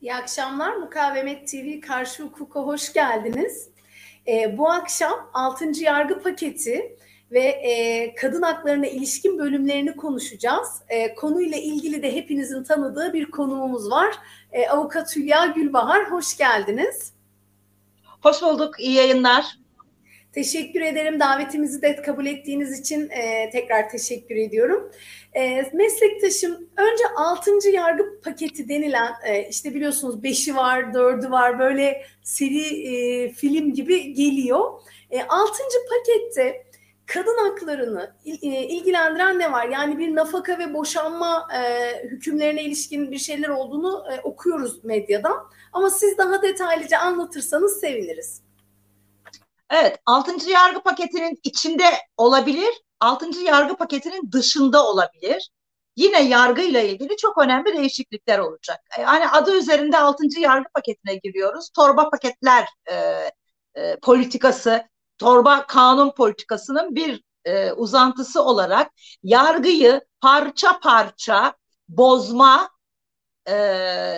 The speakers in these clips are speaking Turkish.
İyi akşamlar. Mukavemet TV Karşı Hukuka hoş geldiniz. Ee, bu akşam 6. yargı paketi ve e, kadın haklarına ilişkin bölümlerini konuşacağız. E, konuyla ilgili de hepinizin tanıdığı bir konuğumuz var. E, Avukat Hülya Gülbahar, hoş geldiniz. Hoş bulduk, iyi yayınlar. Teşekkür ederim. Davetimizi de kabul ettiğiniz için e, tekrar teşekkür ediyorum. E, meslektaşım önce 6. yargı paketi denilen e, işte biliyorsunuz 5'i var, 4'ü var böyle seri e, film gibi geliyor. E, 6. pakette kadın haklarını e, ilgilendiren ne var? Yani bir nafaka ve boşanma e, hükümlerine ilişkin bir şeyler olduğunu e, okuyoruz medyadan. Ama siz daha detaylıca anlatırsanız seviniriz. Evet, 6. yargı paketinin içinde olabilir, 6. yargı paketinin dışında olabilir. Yine yargı ile ilgili çok önemli değişiklikler olacak. Yani adı üzerinde 6. yargı paketine giriyoruz. Torba paketler e, e, politikası, torba kanun politikasının bir e, uzantısı olarak yargıyı parça parça bozma e,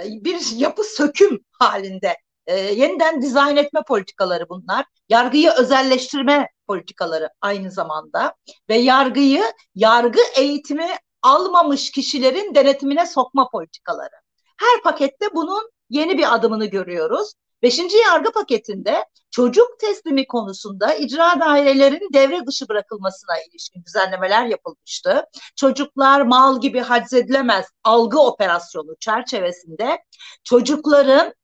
bir yapı söküm halinde e, yeniden dizayn etme politikaları bunlar. Yargıyı özelleştirme politikaları aynı zamanda ve yargıyı yargı eğitimi almamış kişilerin denetimine sokma politikaları. Her pakette bunun yeni bir adımını görüyoruz. Beşinci yargı paketinde çocuk teslimi konusunda icra dairelerin devre dışı bırakılmasına ilişkin düzenlemeler yapılmıştı. Çocuklar mal gibi haczedilemez algı operasyonu çerçevesinde çocukların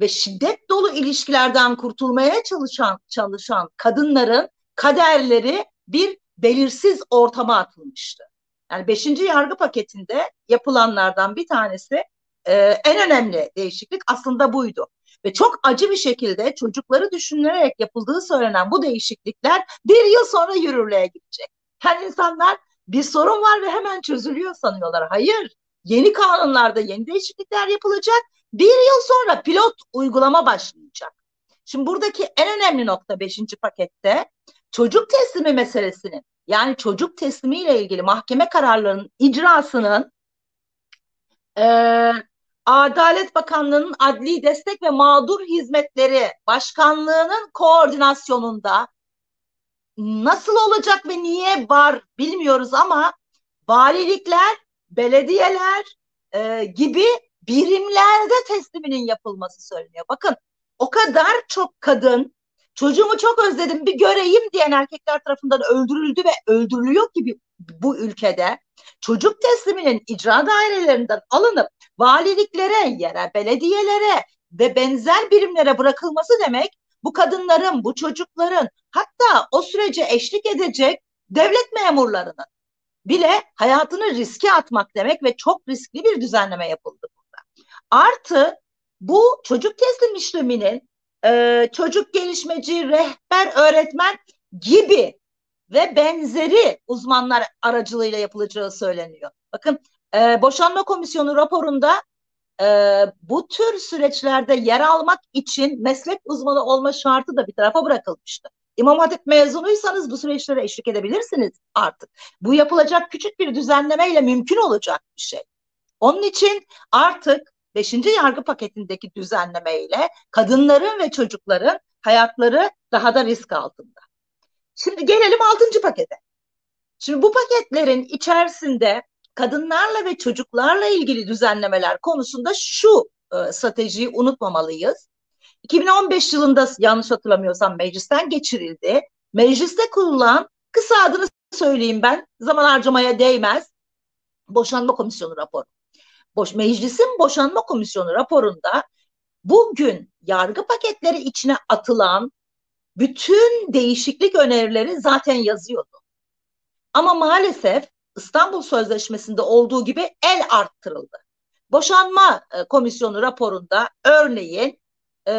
ve şiddet dolu ilişkilerden kurtulmaya çalışan çalışan kadınların kaderleri bir belirsiz ortama atılmıştı. Yani beşinci yargı paketinde yapılanlardan bir tanesi e, en önemli değişiklik aslında buydu. Ve çok acı bir şekilde çocukları düşünülerek yapıldığı söylenen bu değişiklikler bir yıl sonra yürürlüğe gidecek. Yani insanlar bir sorun var ve hemen çözülüyor sanıyorlar. Hayır, yeni kanunlarda yeni değişiklikler yapılacak bir yıl sonra pilot uygulama başlayacak. Şimdi buradaki en önemli nokta beşinci pakette çocuk teslimi meselesinin yani çocuk teslimiyle ilgili mahkeme kararlarının icrasının e, Adalet Bakanlığı'nın Adli Destek ve Mağdur Hizmetleri Başkanlığı'nın koordinasyonunda nasıl olacak ve niye var bilmiyoruz ama valilikler, belediyeler e, gibi birimlerde tesliminin yapılması söyleniyor. Bakın o kadar çok kadın çocuğumu çok özledim bir göreyim diyen erkekler tarafından öldürüldü ve öldürülüyor gibi bu ülkede çocuk tesliminin icra dairelerinden alınıp valiliklere, yere, belediyelere ve benzer birimlere bırakılması demek bu kadınların, bu çocukların hatta o sürece eşlik edecek devlet memurlarının bile hayatını riske atmak demek ve çok riskli bir düzenleme yapıldı. Artı bu çocuk teslim işleminin e, çocuk gelişmeci, rehber öğretmen gibi ve benzeri uzmanlar aracılığıyla yapılacağı söyleniyor. Bakın e, boşanma komisyonu raporunda e, bu tür süreçlerde yer almak için meslek uzmanı olma şartı da bir tarafa bırakılmıştı. İmam Hatip mezunuysanız bu süreçlere eşlik edebilirsiniz artık. Bu yapılacak küçük bir düzenlemeyle mümkün olacak bir şey. Onun için artık 5. yargı paketindeki düzenlemeyle kadınların ve çocukların hayatları daha da risk altında. Şimdi gelelim 6. pakete. Şimdi bu paketlerin içerisinde kadınlarla ve çocuklarla ilgili düzenlemeler konusunda şu e, stratejiyi unutmamalıyız. 2015 yılında yanlış hatırlamıyorsam meclisten geçirildi. Mecliste kurulan kısa adını söyleyeyim ben zaman harcamaya değmez. Boşanma Komisyonu raporu boş, meclisin boşanma komisyonu raporunda bugün yargı paketleri içine atılan bütün değişiklik önerileri zaten yazıyordu. Ama maalesef İstanbul Sözleşmesi'nde olduğu gibi el arttırıldı. Boşanma e, komisyonu raporunda örneğin e,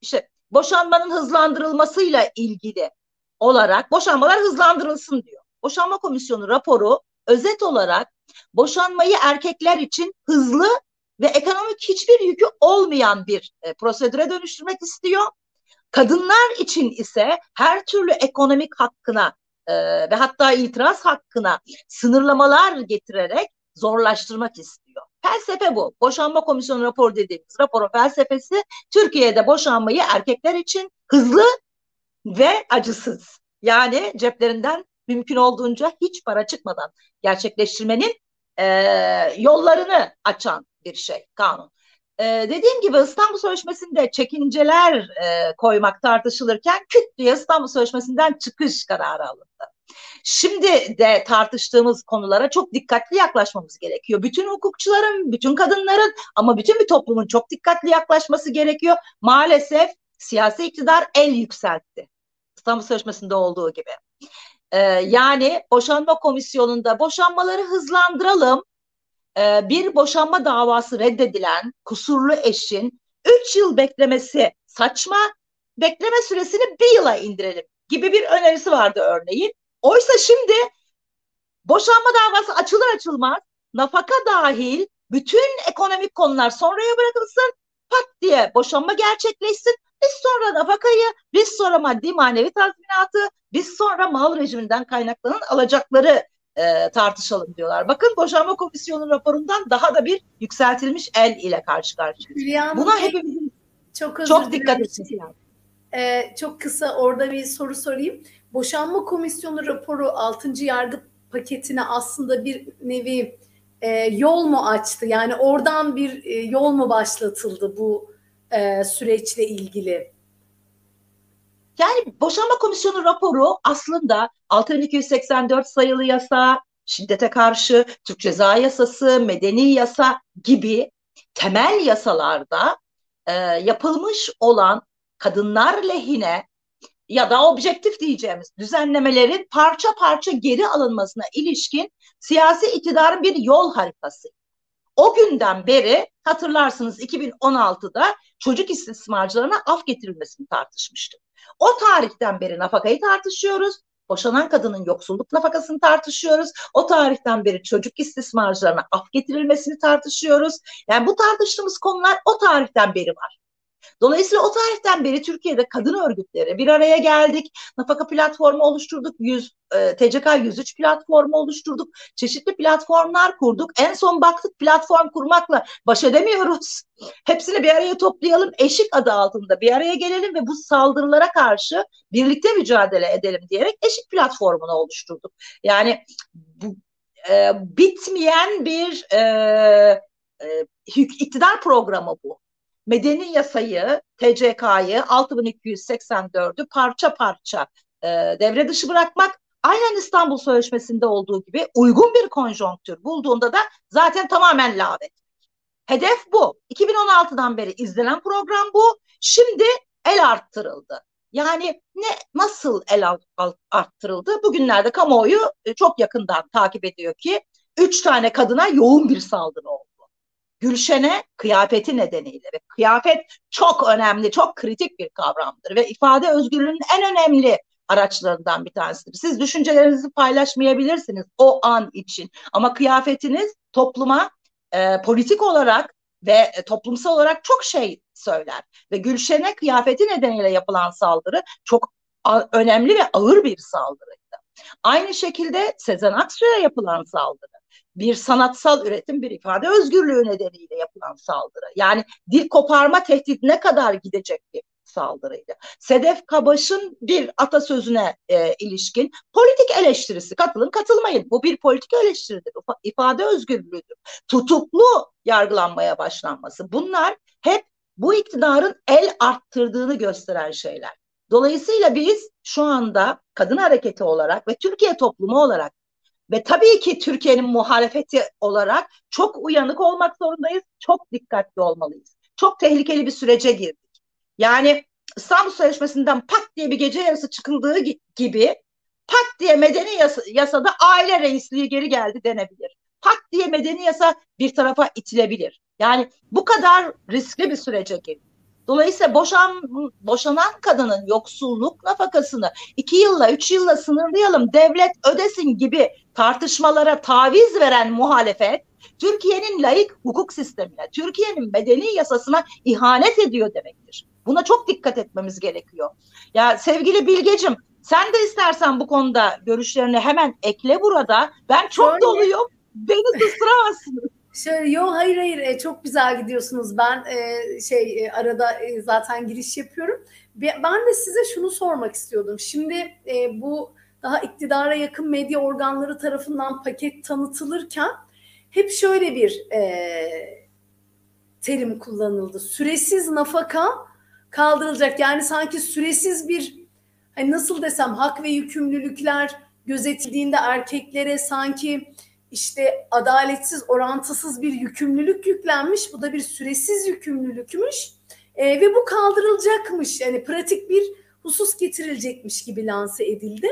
işte boşanmanın hızlandırılmasıyla ilgili olarak boşanmalar hızlandırılsın diyor. Boşanma komisyonu raporu özet olarak boşanmayı erkekler için hızlı ve ekonomik hiçbir yükü olmayan bir e, prosedüre dönüştürmek istiyor. Kadınlar için ise her türlü ekonomik hakkına e, ve hatta itiraz hakkına sınırlamalar getirerek zorlaştırmak istiyor. Felsefe bu. Boşanma komisyonu raporu dediğimiz raporun felsefesi Türkiye'de boşanmayı erkekler için hızlı ve acısız yani ceplerinden mümkün olduğunca hiç para çıkmadan gerçekleştirmenin e, yollarını açan bir şey kanun. E, dediğim gibi İstanbul Sözleşmesi'nde çekinceler e, koymak tartışılırken küt diye İstanbul Sözleşmesi'nden çıkış kararı alındı. Şimdi de tartıştığımız konulara çok dikkatli yaklaşmamız gerekiyor. Bütün hukukçuların, bütün kadınların ama bütün bir toplumun çok dikkatli yaklaşması gerekiyor. Maalesef siyasi iktidar el yükseltti. İstanbul Sözleşmesi'nde olduğu gibi. Ee, yani boşanma komisyonunda boşanmaları hızlandıralım. Ee, bir boşanma davası reddedilen kusurlu eşin 3 yıl beklemesi saçma, bekleme süresini bir yıla indirelim gibi bir önerisi vardı örneğin. Oysa şimdi boşanma davası açılır açılmaz nafaka dahil bütün ekonomik konular sonraya bırakılsın pat diye boşanma gerçekleşsin. Biz sonra nafakayı, biz sonra maddi manevi tazminatı, biz sonra mal rejiminden kaynaklanan alacakları e, tartışalım diyorlar. Bakın boşanma komisyonu raporundan daha da bir yükseltilmiş el ile karşı karşıyayız. Buna hepimizin çok, çok dikkat etmesi lazım. Ee, çok kısa orada bir soru sorayım. Boşanma komisyonu raporu 6. yargı paketine aslında bir nevi e, yol mu açtı? Yani oradan bir e, yol mu başlatıldı bu e, süreçle ilgili? Yani boşanma komisyonu raporu aslında 6284 sayılı yasa, şiddete karşı Türk Ceza Yasası, medeni yasa gibi temel yasalarda e, yapılmış olan kadınlar lehine ya da objektif diyeceğimiz düzenlemelerin parça parça geri alınmasına ilişkin siyasi iktidarın bir yol haritası. O günden beri hatırlarsınız 2016'da çocuk istismarcılarına af getirilmesini tartışmıştık. O tarihten beri nafakayı tartışıyoruz. Boşanan kadının yoksulluk nafakasını tartışıyoruz. O tarihten beri çocuk istismarcılarına af getirilmesini tartışıyoruz. Yani bu tartıştığımız konular o tarihten beri var. Dolayısıyla o tarihten beri Türkiye'de kadın örgütleri bir araya geldik. Nafaka platformu oluşturduk. 100, e, TCK 103 platformu oluşturduk. Çeşitli platformlar kurduk. En son baktık platform kurmakla baş edemiyoruz. Hepsini bir araya toplayalım. Eşik adı altında bir araya gelelim ve bu saldırılara karşı birlikte mücadele edelim diyerek eşik platformunu oluşturduk. Yani bu e, bitmeyen bir e, e, iktidar programı bu medeni yasayı, TCK'yı 6284'ü parça parça e, devre dışı bırakmak aynen İstanbul Sözleşmesi'nde olduğu gibi uygun bir konjonktür bulduğunda da zaten tamamen lağvet. Hedef bu. 2016'dan beri izlenen program bu. Şimdi el arttırıldı. Yani ne nasıl el arttırıldı? Bugünlerde kamuoyu e, çok yakından takip ediyor ki üç tane kadına yoğun bir saldırı oldu. Gülşen'e kıyafeti nedeniyle ve kıyafet çok önemli, çok kritik bir kavramdır ve ifade özgürlüğünün en önemli araçlarından bir tanesidir. Siz düşüncelerinizi paylaşmayabilirsiniz o an için ama kıyafetiniz topluma e, politik olarak ve e, toplumsal olarak çok şey söyler ve Gülşen'e kıyafeti nedeniyle yapılan saldırı çok önemli ve ağır bir saldırıydı. Aynı şekilde Sezen Aksu'ya yapılan saldırı bir sanatsal üretim, bir ifade özgürlüğü nedeniyle yapılan saldırı. Yani dil koparma tehdidine kadar gidecek bir saldırıydı. Sedef Kabaş'ın bir atasözüne e, ilişkin politik eleştirisi katılın katılmayın. Bu bir politik eleştiridir. ifade özgürlüğüdür. Tutuklu yargılanmaya başlanması. Bunlar hep bu iktidarın el arttırdığını gösteren şeyler. Dolayısıyla biz şu anda kadın hareketi olarak ve Türkiye toplumu olarak ve tabii ki Türkiye'nin muhalefeti olarak çok uyanık olmak zorundayız, çok dikkatli olmalıyız. Çok tehlikeli bir sürece girdik. Yani İstanbul Sözleşmesi'nden pat diye bir gece yarısı çıkıldığı gibi pat diye medeni yasa, yasada aile reisliği geri geldi denebilir. Pat diye medeni yasa bir tarafa itilebilir. Yani bu kadar riskli bir sürece girdik. Dolayısıyla boşan, boşanan kadının yoksulluk nafakasını iki yılla, üç yılla sınırlayalım, devlet ödesin gibi tartışmalara taviz veren muhalefet, Türkiye'nin layık hukuk sistemine, Türkiye'nin medeni yasasına ihanet ediyor demektir. Buna çok dikkat etmemiz gerekiyor. Ya sevgili Bilgecim, sen de istersen bu konuda görüşlerini hemen ekle burada. Ben çok Şöyle. doluyum. Beni susturamazsın. Şöyle yo hayır hayır e, çok güzel gidiyorsunuz. Ben e, şey e, arada e, zaten giriş yapıyorum. Ben de size şunu sormak istiyordum. Şimdi e, bu daha iktidara yakın medya organları tarafından paket tanıtılırken hep şöyle bir e, terim kullanıldı. Süresiz nafaka kaldırılacak. Yani sanki süresiz bir hani nasıl desem hak ve yükümlülükler gözetildiğinde erkeklere sanki işte adaletsiz, orantısız bir yükümlülük yüklenmiş. Bu da bir süresiz yükümlülükmüş. E, ve bu kaldırılacakmış. Yani pratik bir husus getirilecekmiş gibi lanse edildi.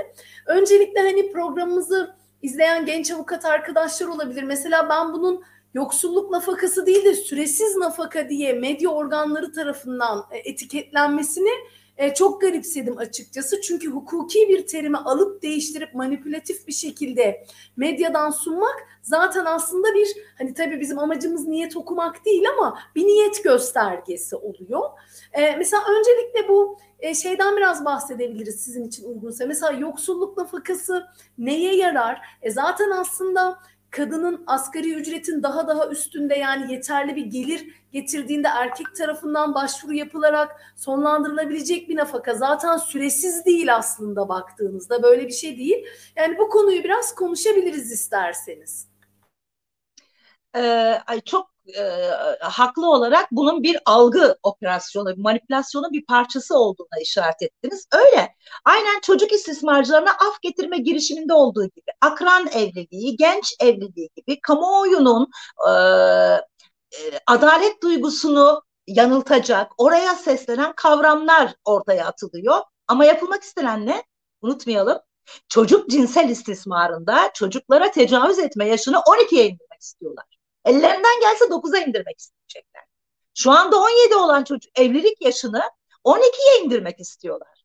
Öncelikle hani programımızı izleyen genç avukat arkadaşlar olabilir. Mesela ben bunun yoksulluk nafakası değil de süresiz nafaka diye medya organları tarafından e, etiketlenmesini e, çok garipsedim açıkçası. Çünkü hukuki bir terimi alıp değiştirip manipülatif bir şekilde medyadan sunmak zaten aslında bir hani tabii bizim amacımız niyet okumak değil ama bir niyet göstergesi oluyor. E, mesela öncelikle bu e, şeyden biraz bahsedebiliriz sizin için uygunsa. Mesela yoksulluk nafakası neye yarar? E, zaten aslında kadının asgari ücretin daha daha üstünde yani yeterli bir gelir getirdiğinde erkek tarafından başvuru yapılarak sonlandırılabilecek bir nafaka zaten süresiz değil aslında baktığınızda böyle bir şey değil. Yani bu konuyu biraz konuşabiliriz isterseniz. Ee, ay çok e, haklı olarak bunun bir algı operasyonu, manipülasyonun bir parçası olduğuna işaret ettiniz. Öyle. Aynen çocuk istismarcılarına af getirme girişiminde olduğu gibi, akran evliliği, genç evliliği gibi kamuoyunun e, e, adalet duygusunu yanıltacak, oraya seslenen kavramlar ortaya atılıyor. Ama yapılmak istenen ne? Unutmayalım. Çocuk cinsel istismarında çocuklara tecavüz etme yaşını 12'ye indirmek istiyorlar. Ellerinden gelse 9'a indirmek isteyecekler. Şu anda 17 olan çocuk evlilik yaşını 12'ye indirmek istiyorlar.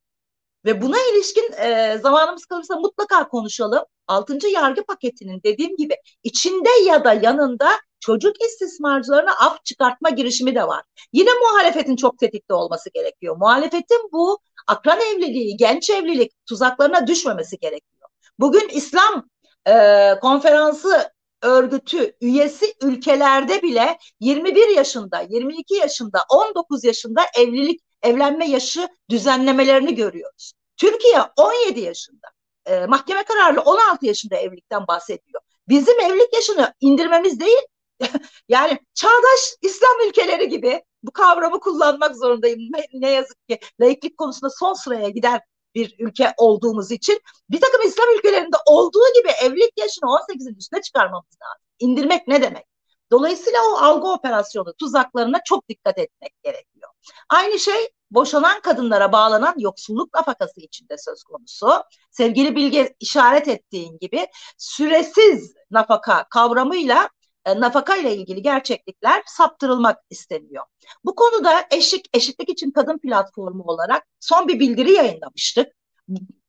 Ve buna ilişkin e, zamanımız kalırsa mutlaka konuşalım. 6. yargı paketinin dediğim gibi içinde ya da yanında çocuk istismarcılarına af çıkartma girişimi de var. Yine muhalefetin çok tetikte olması gerekiyor. Muhalefetin bu akran evliliği, genç evlilik tuzaklarına düşmemesi gerekiyor. Bugün İslam e, konferansı örgütü üyesi ülkelerde bile 21 yaşında, 22 yaşında, 19 yaşında evlilik evlenme yaşı düzenlemelerini görüyoruz. Türkiye 17 yaşında. E, mahkeme kararlı 16 yaşında evlilikten bahsediyor. Bizim evlilik yaşını indirmemiz değil, yani çağdaş İslam ülkeleri gibi bu kavramı kullanmak zorundayım. Ne, ne yazık ki laiklik konusunda son sıraya gider bir ülke olduğumuz için bir takım İslam ülkelerinde olduğu gibi evlilik yaşını 18'in üstüne çıkarmamız lazım. İndirmek ne demek? Dolayısıyla o algı operasyonu tuzaklarına çok dikkat etmek gerekiyor. Aynı şey boşanan kadınlara bağlanan yoksulluk nafakası içinde söz konusu. Sevgili Bilge işaret ettiğin gibi süresiz nafaka kavramıyla nafaka ile ilgili gerçeklikler saptırılmak isteniyor. Bu konuda eşlik eşitlik için kadın platformu olarak son bir bildiri yayınlamıştık.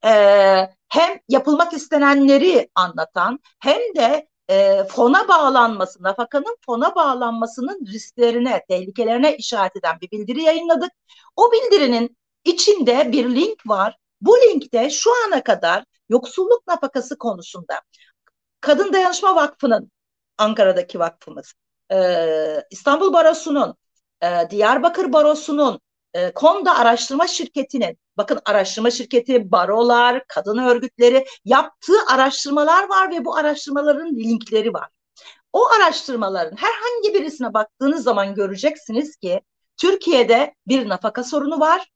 Ee, hem yapılmak istenenleri anlatan hem de e, fona bağlanması, nafakanın fona bağlanmasının risklerine, tehlikelerine işaret eden bir bildiri yayınladık. O bildirinin içinde bir link var. Bu linkte şu ana kadar yoksulluk nafakası konusunda Kadın Dayanışma Vakfı'nın Ankara'daki vakfımız, e, İstanbul Barosu'nun, e, Diyarbakır Barosu'nun, e, Konda Araştırma Şirketi'nin, bakın araştırma şirketi, barolar, kadın örgütleri yaptığı araştırmalar var ve bu araştırmaların linkleri var. O araştırmaların herhangi birisine baktığınız zaman göreceksiniz ki Türkiye'de bir nafaka sorunu var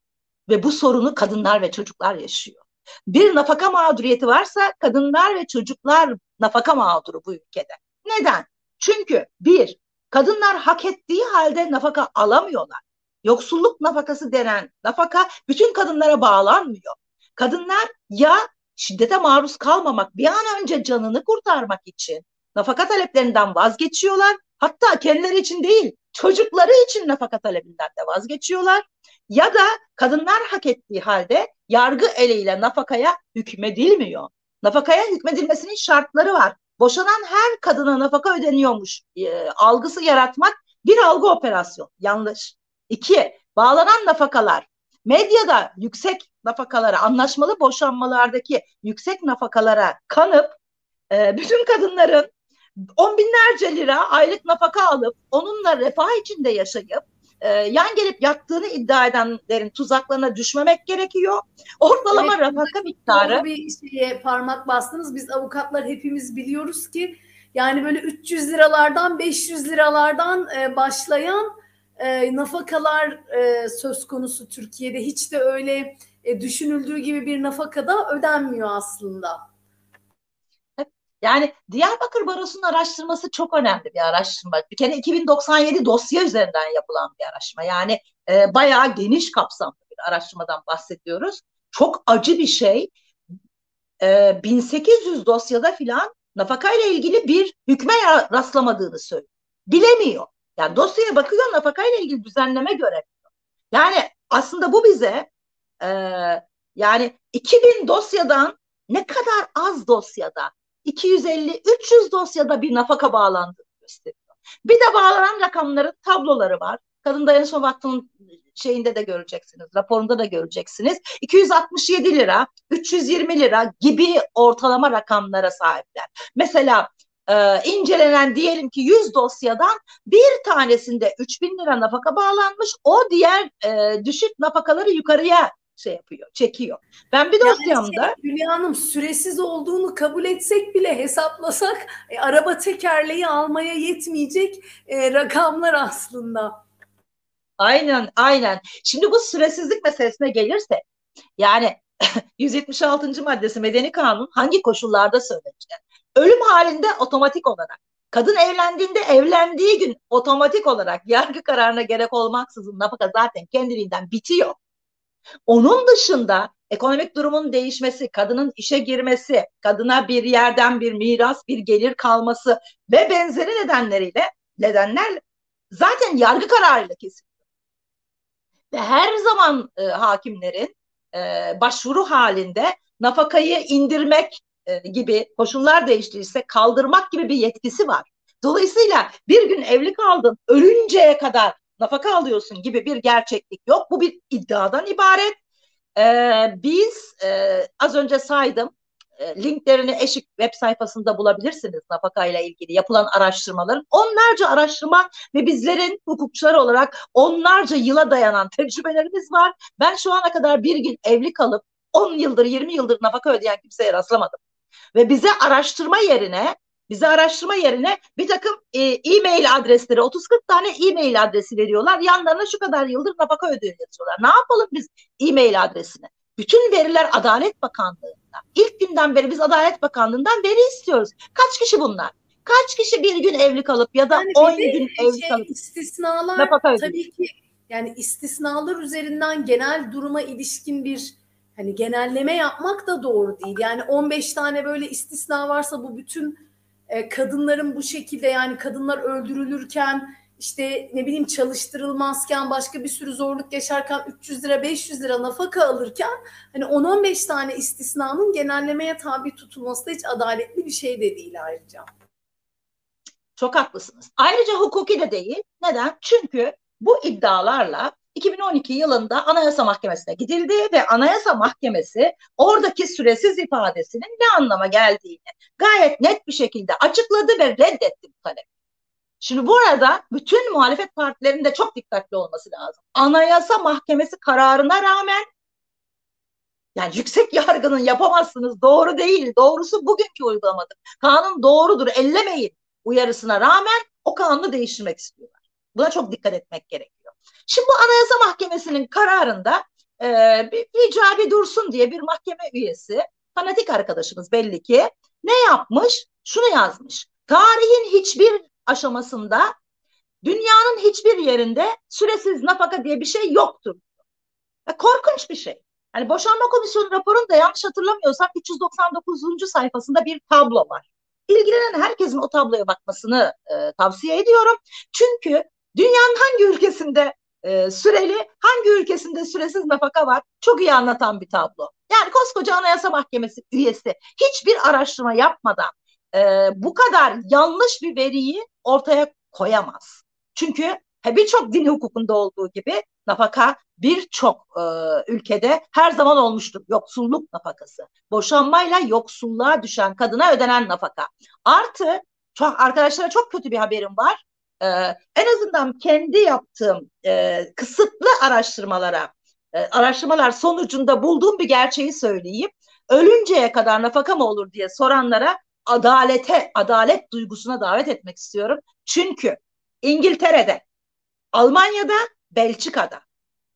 ve bu sorunu kadınlar ve çocuklar yaşıyor. Bir nafaka mağduriyeti varsa kadınlar ve çocuklar nafaka mağduru bu ülkede. Neden? Çünkü bir, kadınlar hak ettiği halde nafaka alamıyorlar. Yoksulluk nafakası denen nafaka bütün kadınlara bağlanmıyor. Kadınlar ya şiddete maruz kalmamak, bir an önce canını kurtarmak için nafaka taleplerinden vazgeçiyorlar. Hatta kendileri için değil, çocukları için nafaka talebinden de vazgeçiyorlar. Ya da kadınlar hak ettiği halde yargı eliyle nafakaya hükmedilmiyor. Nafakaya hükmedilmesinin şartları var boşanan her kadına nafaka ödeniyormuş e, algısı yaratmak bir algı operasyonu. Yanlış. İki, bağlanan nafakalar medyada yüksek nafakalara, anlaşmalı boşanmalardaki yüksek nafakalara kanıp e, bütün kadınların on binlerce lira aylık nafaka alıp onunla refah içinde yaşayıp e, yan gelip yattığını iddia edenlerin tuzaklarına düşmemek gerekiyor. Ortalama evet, nafaka miktarı. bir şeye parmak bastınız. Biz avukatlar hepimiz biliyoruz ki yani böyle 300 liralardan 500 liralardan e, başlayan e, nafakalar e, söz konusu Türkiye'de. Hiç de öyle e, düşünüldüğü gibi bir nafakada ödenmiyor aslında. Yani Diyarbakır Barosu'nun araştırması çok önemli bir araştırma. Bir kere 2097 dosya üzerinden yapılan bir araştırma. Yani e, bayağı geniş kapsamlı bir araştırmadan bahsediyoruz. Çok acı bir şey. E, 1800 dosyada filan nafaka ile ilgili bir hükme rastlamadığını söylüyor. Bilemiyor. Yani dosyaya bakıyor nafaka ile ilgili düzenleme göremiyor. Yani aslında bu bize e, yani 2000 dosyadan ne kadar az dosyada 250-300 dosyada bir nafaka bağlandığını gösteriyor. Bir de bağlanan rakamların tabloları var. Kadın Dayanışma Vakfı'nın şeyinde de göreceksiniz, raporunda da göreceksiniz. 267 lira, 320 lira gibi ortalama rakamlara sahipler. Mesela e, incelenen diyelim ki 100 dosyadan bir tanesinde 3000 lira nafaka bağlanmış. O diğer e, düşük nafakaları yukarıya şey yapıyor, çekiyor. Ben bir dosyamda... Yani şey, Hülya Hanım süresiz olduğunu kabul etsek bile hesaplasak e, araba tekerleği almaya yetmeyecek e, rakamlar aslında. Aynen, aynen. Şimdi bu süresizlik meselesine gelirse yani 176. maddesi Medeni Kanun hangi koşullarda söylenecek? Ölüm halinde otomatik olarak Kadın evlendiğinde evlendiği gün otomatik olarak yargı kararına gerek olmaksızın nafaka zaten kendiliğinden bitiyor. Onun dışında ekonomik durumun değişmesi, kadının işe girmesi, kadına bir yerden bir miras, bir gelir kalması ve benzeri nedenleriyle nedenler zaten yargı kararıyla kesiliyor. Ve her zaman e, hakimlerin e, başvuru halinde nafakayı indirmek e, gibi koşullar değiştirirse kaldırmak gibi bir yetkisi var. Dolayısıyla bir gün evli kaldın, ölünceye kadar nafaka alıyorsun gibi bir gerçeklik yok. Bu bir iddiadan ibaret. Ee, biz e, az önce saydım e, linklerini Eşik web sayfasında bulabilirsiniz nafaka ile ilgili yapılan araştırmaların. Onlarca araştırma ve bizlerin hukukçular olarak onlarca yıla dayanan tecrübelerimiz var. Ben şu ana kadar bir gün evli kalıp 10 yıldır 20 yıldır nafaka ödeyen kimseye rastlamadım. Ve bize araştırma yerine bize araştırma yerine bir takım e, e-mail adresleri 30-40 tane e-mail adresi veriyorlar. Yanlarına şu kadar yıldır nafaka ödüyor yazıyorlar. Ne yapalım biz e-mail adresine? Bütün veriler Adalet Bakanlığı'nda. İlk günden beri biz Adalet Bakanlığı'ndan veri istiyoruz. Kaç kişi bunlar? Kaç kişi bir gün evli kalıp ya da yani 10 gün evli şey, kalıp istisnalar nafaka tabii ki yani istisnalar üzerinden genel duruma ilişkin bir hani genelleme yapmak da doğru değil. Yani 15 tane böyle istisna varsa bu bütün e, kadınların bu şekilde yani kadınlar öldürülürken işte ne bileyim çalıştırılmazken başka bir sürü zorluk yaşarken 300 lira 500 lira nafaka alırken hani 10-15 tane istisnanın genellemeye tabi tutulması da hiç adaletli bir şey de değil ayrıca. Çok haklısınız. Ayrıca hukuki de değil. Neden? Çünkü bu iddialarla 2012 yılında Anayasa Mahkemesi'ne gidildi ve Anayasa Mahkemesi oradaki süresiz ifadesinin ne anlama geldiğini gayet net bir şekilde açıkladı ve reddetti bu talebi. Şimdi bu arada bütün muhalefet partilerinin de çok dikkatli olması lazım. Anayasa Mahkemesi kararına rağmen yani yüksek yargının yapamazsınız doğru değil. Doğrusu bugünkü uygulamadır. Kanun doğrudur ellemeyin uyarısına rağmen o kanunu değiştirmek istiyorlar. Buna çok dikkat etmek gerekiyor. Şimdi bu Anayasa Mahkemesi'nin kararında e, bir icabi dursun diye bir mahkeme üyesi fanatik arkadaşımız belli ki ne yapmış? Şunu yazmış. Tarihin hiçbir aşamasında dünyanın hiçbir yerinde süresiz nafaka diye bir şey yoktur. Ve korkunç bir şey. Hani boşanma komisyonu raporunda yanlış hatırlamıyorsam 399. sayfasında bir tablo var. İlgilenen herkesin o tabloya bakmasını e, tavsiye ediyorum. Çünkü dünyanın hangi ülkesinde e, süreli, hangi ülkesinde süresiz nafaka var çok iyi anlatan bir tablo. Yani koskoca Anayasa Mahkemesi üyesi hiçbir araştırma yapmadan e, bu kadar yanlış bir veriyi ortaya koyamaz. Çünkü birçok din hukukunda olduğu gibi nafaka birçok e, ülkede her zaman olmuştur. Yoksulluk nafakası. Boşanmayla yoksulluğa düşen kadına ödenen nafaka. Artı çok arkadaşlara çok kötü bir haberim var. Ee, en azından kendi yaptığım e, kısıtlı araştırmalara, e, araştırmalar sonucunda bulduğum bir gerçeği söyleyeyim. Ölünceye kadar nafaka mı olur diye soranlara adalete, adalet duygusuna davet etmek istiyorum. Çünkü İngiltere'de, Almanya'da, Belçika'da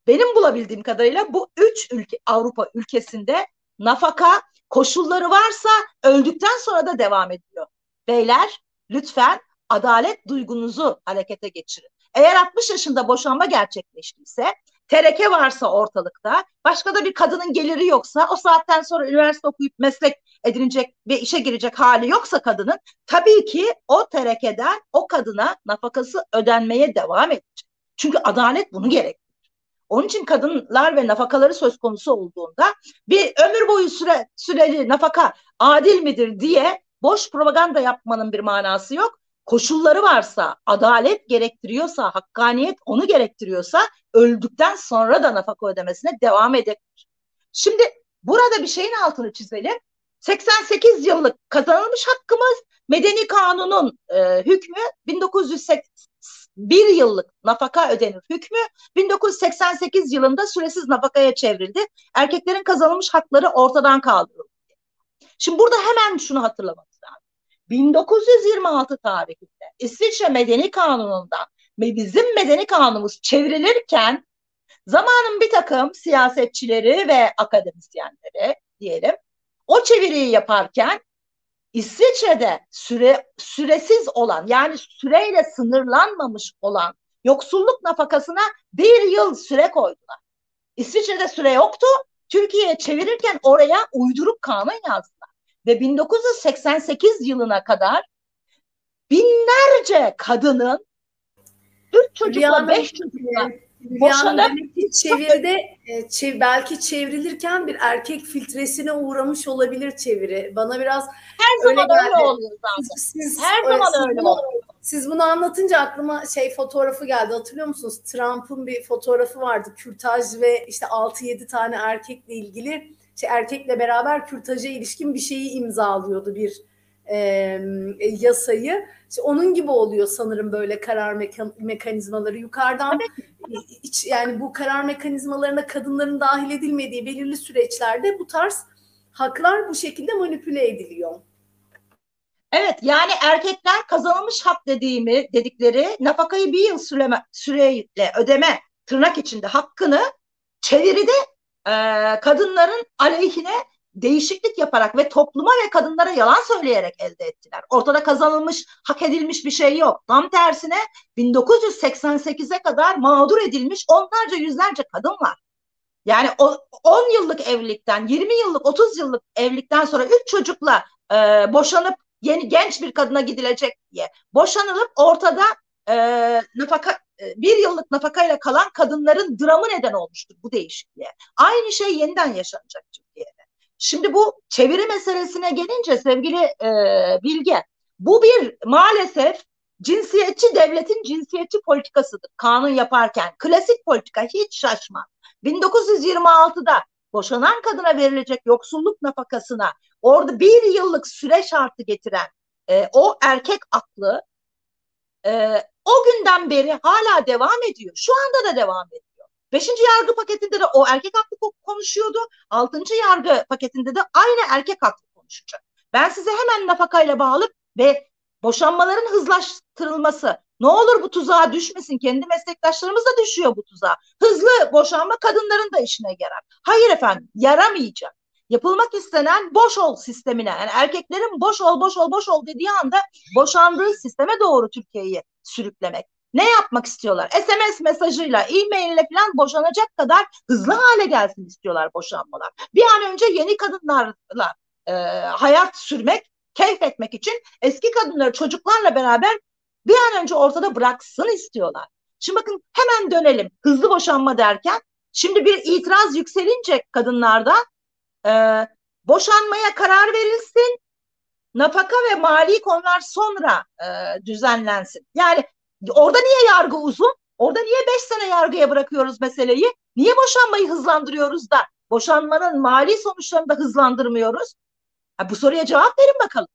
benim bulabildiğim kadarıyla bu üç ülke Avrupa ülkesinde nafaka koşulları varsa öldükten sonra da devam ediyor. Beyler lütfen adalet duygunuzu harekete geçirin. Eğer 60 yaşında boşanma gerçekleştiyse, tereke varsa ortalıkta, başka da bir kadının geliri yoksa, o saatten sonra üniversite okuyup meslek edinecek ve işe girecek hali yoksa kadının, tabii ki o terekeden o kadına nafakası ödenmeye devam edecek. Çünkü adalet bunu gerektirir. Onun için kadınlar ve nafakaları söz konusu olduğunda bir ömür boyu süre, süreli nafaka adil midir diye boş propaganda yapmanın bir manası yok. Koşulları varsa, adalet gerektiriyorsa, hakkaniyet onu gerektiriyorsa öldükten sonra da nafaka ödemesine devam edebilir. Şimdi burada bir şeyin altını çizelim. 88 yıllık kazanılmış hakkımız Medeni Kanun'un e, hükmü 1901 yıllık nafaka ödenir hükmü 1988 yılında süresiz nafakaya çevrildi. Erkeklerin kazanılmış hakları ortadan kaldırıldı. Şimdi burada hemen şunu hatırlamamız lazım. 1926 tarihinde İsviçre Medeni Kanunu'ndan ve bizim Medeni Kanunumuz çevrilirken zamanın bir takım siyasetçileri ve akademisyenleri diyelim o çeviriyi yaparken İsviçre'de süre süresiz olan yani süreyle sınırlanmamış olan yoksulluk nafakasına bir yıl süre koydular. İsviçre'de süre yoktu. Türkiye'ye çevirirken oraya uydurup kanun yazdılar. Ve 1988 yılına kadar binlerce kadının dört çocukla, beş çocukla boşanıp çeviride e, çev, belki çevrilirken bir erkek filtresine uğramış olabilir çeviri. Bana biraz her öyle zaman geldi. öyle oluyor zaten. Siz, siz, her öyle, zaman öyle bunu, oluyor. Siz bunu anlatınca aklıma şey fotoğrafı geldi. Hatırlıyor musunuz? Trump'ın bir fotoğrafı vardı. Kürtaj ve işte 6-7 tane erkekle ilgili şey erkekle beraber kürtaja ilişkin bir şeyi imzalıyordu bir e, yasayı. İşte onun gibi oluyor sanırım böyle karar mekan, mekanizmaları yukarıdan iç, yani bu karar mekanizmalarına kadınların dahil edilmediği belirli süreçlerde bu tarz haklar bu şekilde manipüle ediliyor. Evet yani erkekler kazanılmış hak dediğimi dedikleri nafakayı bir yıl süreme, süreyle ödeme tırnak içinde hakkını çeviride e, kadınların aleyhine değişiklik yaparak ve topluma ve kadınlara yalan söyleyerek elde ettiler. Ortada kazanılmış, hak edilmiş bir şey yok. Tam tersine 1988'e kadar mağdur edilmiş onlarca yüzlerce kadın var. Yani 10 yıllık evlilikten, 20 yıllık, 30 yıllık evlilikten sonra 3 çocukla e, boşanıp yeni genç bir kadına gidilecek diye boşanılıp ortada e, nafaka bir yıllık nafakayla kalan kadınların dramı neden olmuştur bu değişikliğe. Aynı şey yeniden yaşanacak Türkiye'de. Şimdi bu çeviri meselesine gelince sevgili e, Bilge, bu bir maalesef cinsiyetçi devletin cinsiyetçi politikasıdır kanun yaparken. Klasik politika hiç şaşma. 1926'da boşanan kadına verilecek yoksulluk nafakasına orada bir yıllık süre şartı getiren e, o erkek aklı e, o günden beri hala devam ediyor. Şu anda da devam ediyor. Beşinci yargı paketinde de o erkek haklı konuşuyordu. Altıncı yargı paketinde de aynı erkek haklı konuşacak. Ben size hemen nafakayla bağlı ve boşanmaların hızlaştırılması. Ne olur bu tuzağa düşmesin. Kendi meslektaşlarımız da düşüyor bu tuzağa. Hızlı boşanma kadınların da işine yarar. Hayır efendim yaramayacak. Yapılmak istenen boş ol sistemine yani erkeklerin boş ol boş ol boş ol dediği anda boşandığı sisteme doğru Türkiye'yi sürüklemek. Ne yapmak istiyorlar? SMS mesajıyla, e-maille falan boşanacak kadar hızlı hale gelsin istiyorlar boşanmalar. Bir an önce yeni kadınlarla e, hayat sürmek, keyif etmek için eski kadınları çocuklarla beraber bir an önce ortada bıraksın istiyorlar. Şimdi bakın hemen dönelim. Hızlı boşanma derken şimdi bir itiraz yükselince kadınlarda e, boşanmaya karar verilsin, nafaka ve mali konular sonra e, düzenlensin. Yani Orada niye yargı uzun? Orada niye beş sene yargıya bırakıyoruz meseleyi? Niye boşanmayı hızlandırıyoruz da boşanmanın mali sonuçlarını da hızlandırmıyoruz? Ha, bu soruya cevap verin bakalım.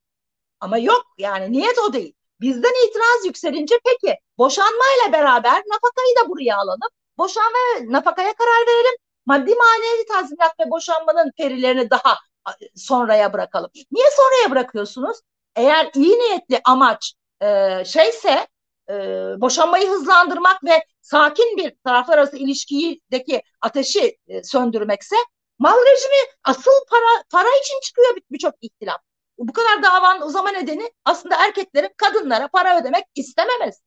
Ama yok yani niyet o değil. Bizden itiraz yükselince peki boşanmayla beraber nafakayı da buraya alalım. Boşanma ve nafakaya karar verelim. Maddi manevi tazminat ve boşanmanın perilerini daha sonraya bırakalım. Niye sonraya bırakıyorsunuz? Eğer iyi niyetli amaç e, şeyse e, boşanmayı hızlandırmak ve sakin bir taraflar arası ilişkideki ateşi e, söndürmekse mal rejimi asıl para para için çıkıyor birçok ihtilaf. Bu kadar davanın uzama nedeni aslında erkeklerin kadınlara para ödemek istememesi.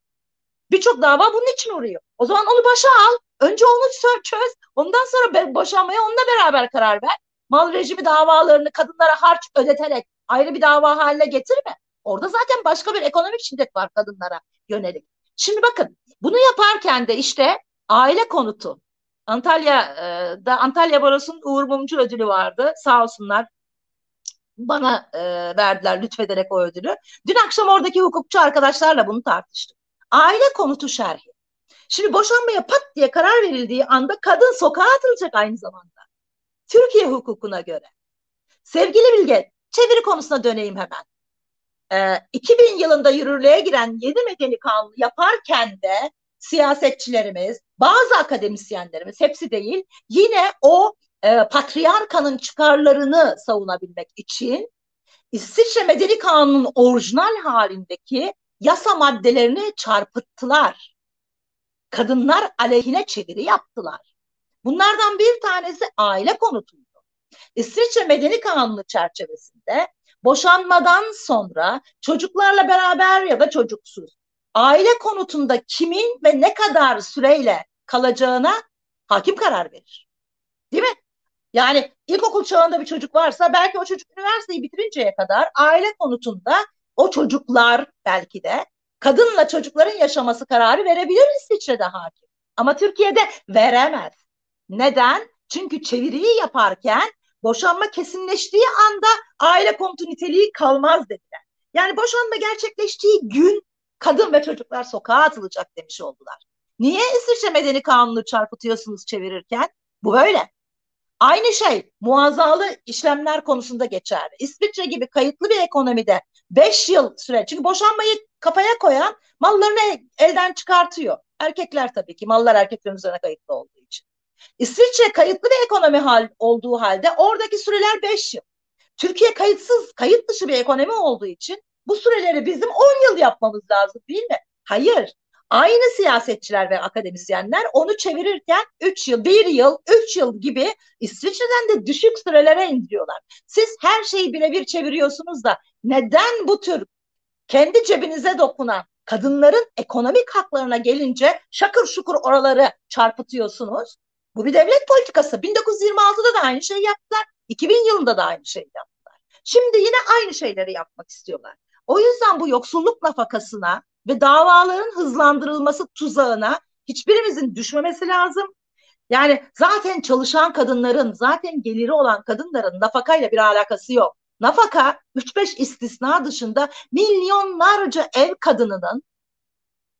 Birçok dava bunun için uğruyor. O zaman onu başa al. Önce onu çöz. Ondan sonra boşanmaya onunla beraber karar ver. Mal rejimi davalarını kadınlara harç ödeterek ayrı bir dava haline getirme. Orada zaten başka bir ekonomik şiddet var kadınlara yönelik. Şimdi bakın bunu yaparken de işte aile konutu. Antalya'da Antalya Barosu'nun Uğur Mumcu ödülü vardı. Sağ olsunlar bana e, verdiler lütfederek o ödülü. Dün akşam oradaki hukukçu arkadaşlarla bunu tartıştık. Aile konutu şerhi. Şimdi boşanmaya pat diye karar verildiği anda kadın sokağa atılacak aynı zamanda. Türkiye hukukuna göre. Sevgili Bilge, çeviri konusuna döneyim hemen. Ee, 2000 yılında yürürlüğe giren yeni medeni kanunu yaparken de siyasetçilerimiz, bazı akademisyenlerimiz, hepsi değil, yine o e, patriarkanın çıkarlarını savunabilmek için İsviçre Medeni Kanunu'nun orijinal halindeki yasa maddelerini çarpıttılar. Kadınlar aleyhine çeviri yaptılar. Bunlardan bir tanesi aile konutuydu. İsviçre Medeni Kanunu çerçevesinde boşanmadan sonra çocuklarla beraber ya da çocuksuz aile konutunda kimin ve ne kadar süreyle kalacağına hakim karar verir. Değil mi? Yani ilkokul çağında bir çocuk varsa belki o çocuk üniversiteyi bitirinceye kadar aile konutunda o çocuklar belki de kadınla çocukların yaşaması kararı verebilir İsviçre'de hakim. Ama Türkiye'de veremez. Neden? Çünkü çeviriyi yaparken boşanma kesinleştiği anda aile konutu niteliği kalmaz dediler. Yani boşanma gerçekleştiği gün kadın ve çocuklar sokağa atılacak demiş oldular. Niye İsviçre Medeni Kanunu çarpıtıyorsunuz çevirirken? Bu böyle. Aynı şey muazzalı işlemler konusunda geçerli. İsviçre gibi kayıtlı bir ekonomide 5 yıl süre çünkü boşanmayı kafaya koyan mallarını elden çıkartıyor. Erkekler tabii ki mallar erkeklerin üzerine kayıtlı olduğu için. İsviçre kayıtlı bir ekonomi hal, olduğu halde oradaki süreler 5 yıl. Türkiye kayıtsız, kayıt dışı bir ekonomi olduğu için bu süreleri bizim 10 yıl yapmamız lazım değil mi? Hayır. Aynı siyasetçiler ve akademisyenler onu çevirirken 3 yıl, 1 yıl, 3 yıl gibi İsviçre'den de düşük sürelere indiriyorlar. Siz her şeyi birebir çeviriyorsunuz da neden bu tür kendi cebinize dokunan kadınların ekonomik haklarına gelince şakır şukur oraları çarpıtıyorsunuz? Bu bir devlet politikası. 1926'da da aynı şeyi yaptılar. 2000 yılında da aynı şeyi yaptılar. Şimdi yine aynı şeyleri yapmak istiyorlar. O yüzden bu yoksulluk nafakasına ve davaların hızlandırılması tuzağına hiçbirimizin düşmemesi lazım. Yani zaten çalışan kadınların, zaten geliri olan kadınların nafakayla bir alakası yok. Nafaka 3-5 istisna dışında milyonlarca ev kadınının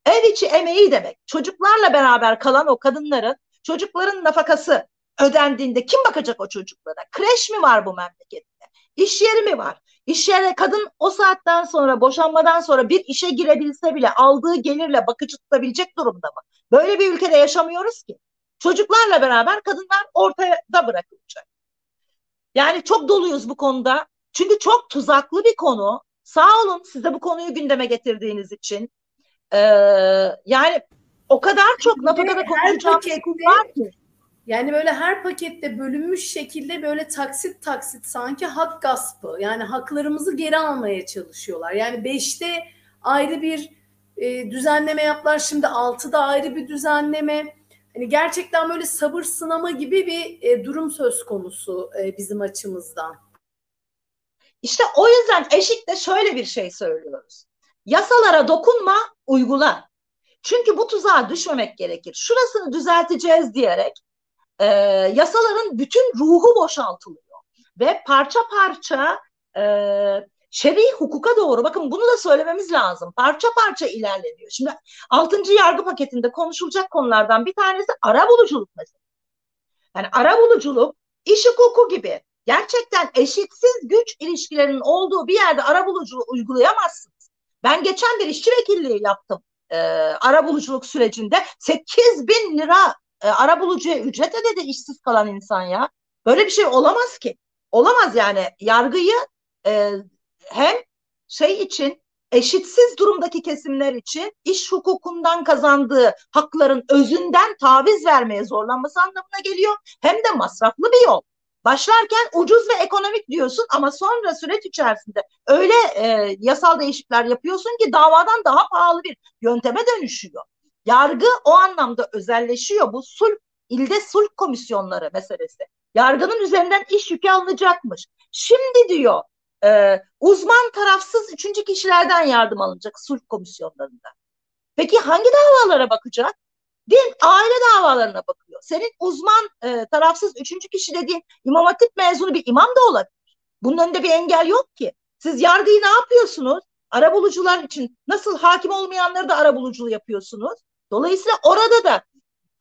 ev içi emeği demek. Çocuklarla beraber kalan o kadınların çocukların nafakası ödendiğinde kim bakacak o çocuklara? Kreş mi var bu memlekette? İş yeri mi var? İş yerine kadın o saatten sonra boşanmadan sonra bir işe girebilse bile aldığı gelirle bakıcı tutabilecek durumda mı? Böyle bir ülkede yaşamıyoruz ki. Çocuklarla beraber kadınlar ortada bırakılacak. Yani çok doluyuz bu konuda. Çünkü çok tuzaklı bir konu. Sağ olun size bu konuyu gündeme getirdiğiniz için. Ee, yani o kadar çok nafakada konuşacağım şey var ki. Yani böyle her pakette bölünmüş şekilde böyle taksit taksit sanki hak gaspı. Yani haklarımızı geri almaya çalışıyorlar. Yani beşte ayrı bir e, düzenleme yaptılar. Şimdi altıda ayrı bir düzenleme. Hani gerçekten böyle sabır sınama gibi bir e, durum söz konusu e, bizim açımızdan. İşte o yüzden eşikte şöyle bir şey söylüyoruz. Yasalara dokunma, uygula. Çünkü bu tuzağa düşmemek gerekir. Şurasını düzelteceğiz diyerek e, yasaların bütün ruhu boşaltılıyor. Ve parça parça e, şer'i hukuka doğru bakın bunu da söylememiz lazım. Parça parça ilerleniyor. Şimdi 6. yargı paketinde konuşulacak konulardan bir tanesi ara buluculuk mesela. Yani ara buluculuk iş hukuku gibi gerçekten eşitsiz güç ilişkilerinin olduğu bir yerde arabuluculuğu uygulayamazsınız. Ben geçen bir işçi vekilliği yaptım e, arabuluculuk sürecinde 8 bin lira e, arabulucuya ücret ödedi işsiz kalan insan ya. Böyle bir şey olamaz ki. Olamaz yani yargıyı e, hem şey için eşitsiz durumdaki kesimler için iş hukukundan kazandığı hakların özünden taviz vermeye zorlanması anlamına geliyor. Hem de masraflı bir yol. Başlarken ucuz ve ekonomik diyorsun ama sonra süreç içerisinde öyle e, yasal değişiklikler yapıyorsun ki davadan daha pahalı bir yönteme dönüşüyor. Yargı o anlamda özelleşiyor. Bu sulh, ilde sulh komisyonları meselesi. Yargının üzerinden iş yükü alınacakmış. Şimdi diyor e, uzman tarafsız üçüncü kişilerden yardım alınacak sulh komisyonlarında. Peki hangi davalara bakacak? Din aile davalarına bakıyor. Senin uzman e, tarafsız üçüncü kişi dediğin imam hatip mezunu bir imam da olabilir. Bunun önünde bir engel yok ki. Siz yargıyı ne yapıyorsunuz? Arabulucular için nasıl hakim olmayanları da arabuluculuğu yapıyorsunuz. Dolayısıyla orada da